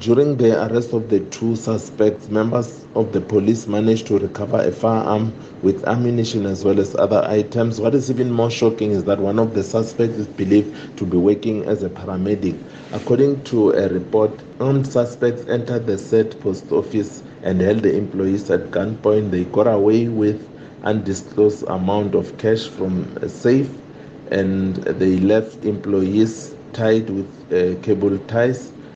during the arrest of the two suspects, members of the police managed to recover a firearm with ammunition as well as other items. What is even more shocking is that one of the suspects is believed to be working as a paramedic. According to a report, armed suspects entered the said post office and held the employees at gunpoint. They got away with undisclosed amount of cash from a safe and they left employees tied with uh, cable ties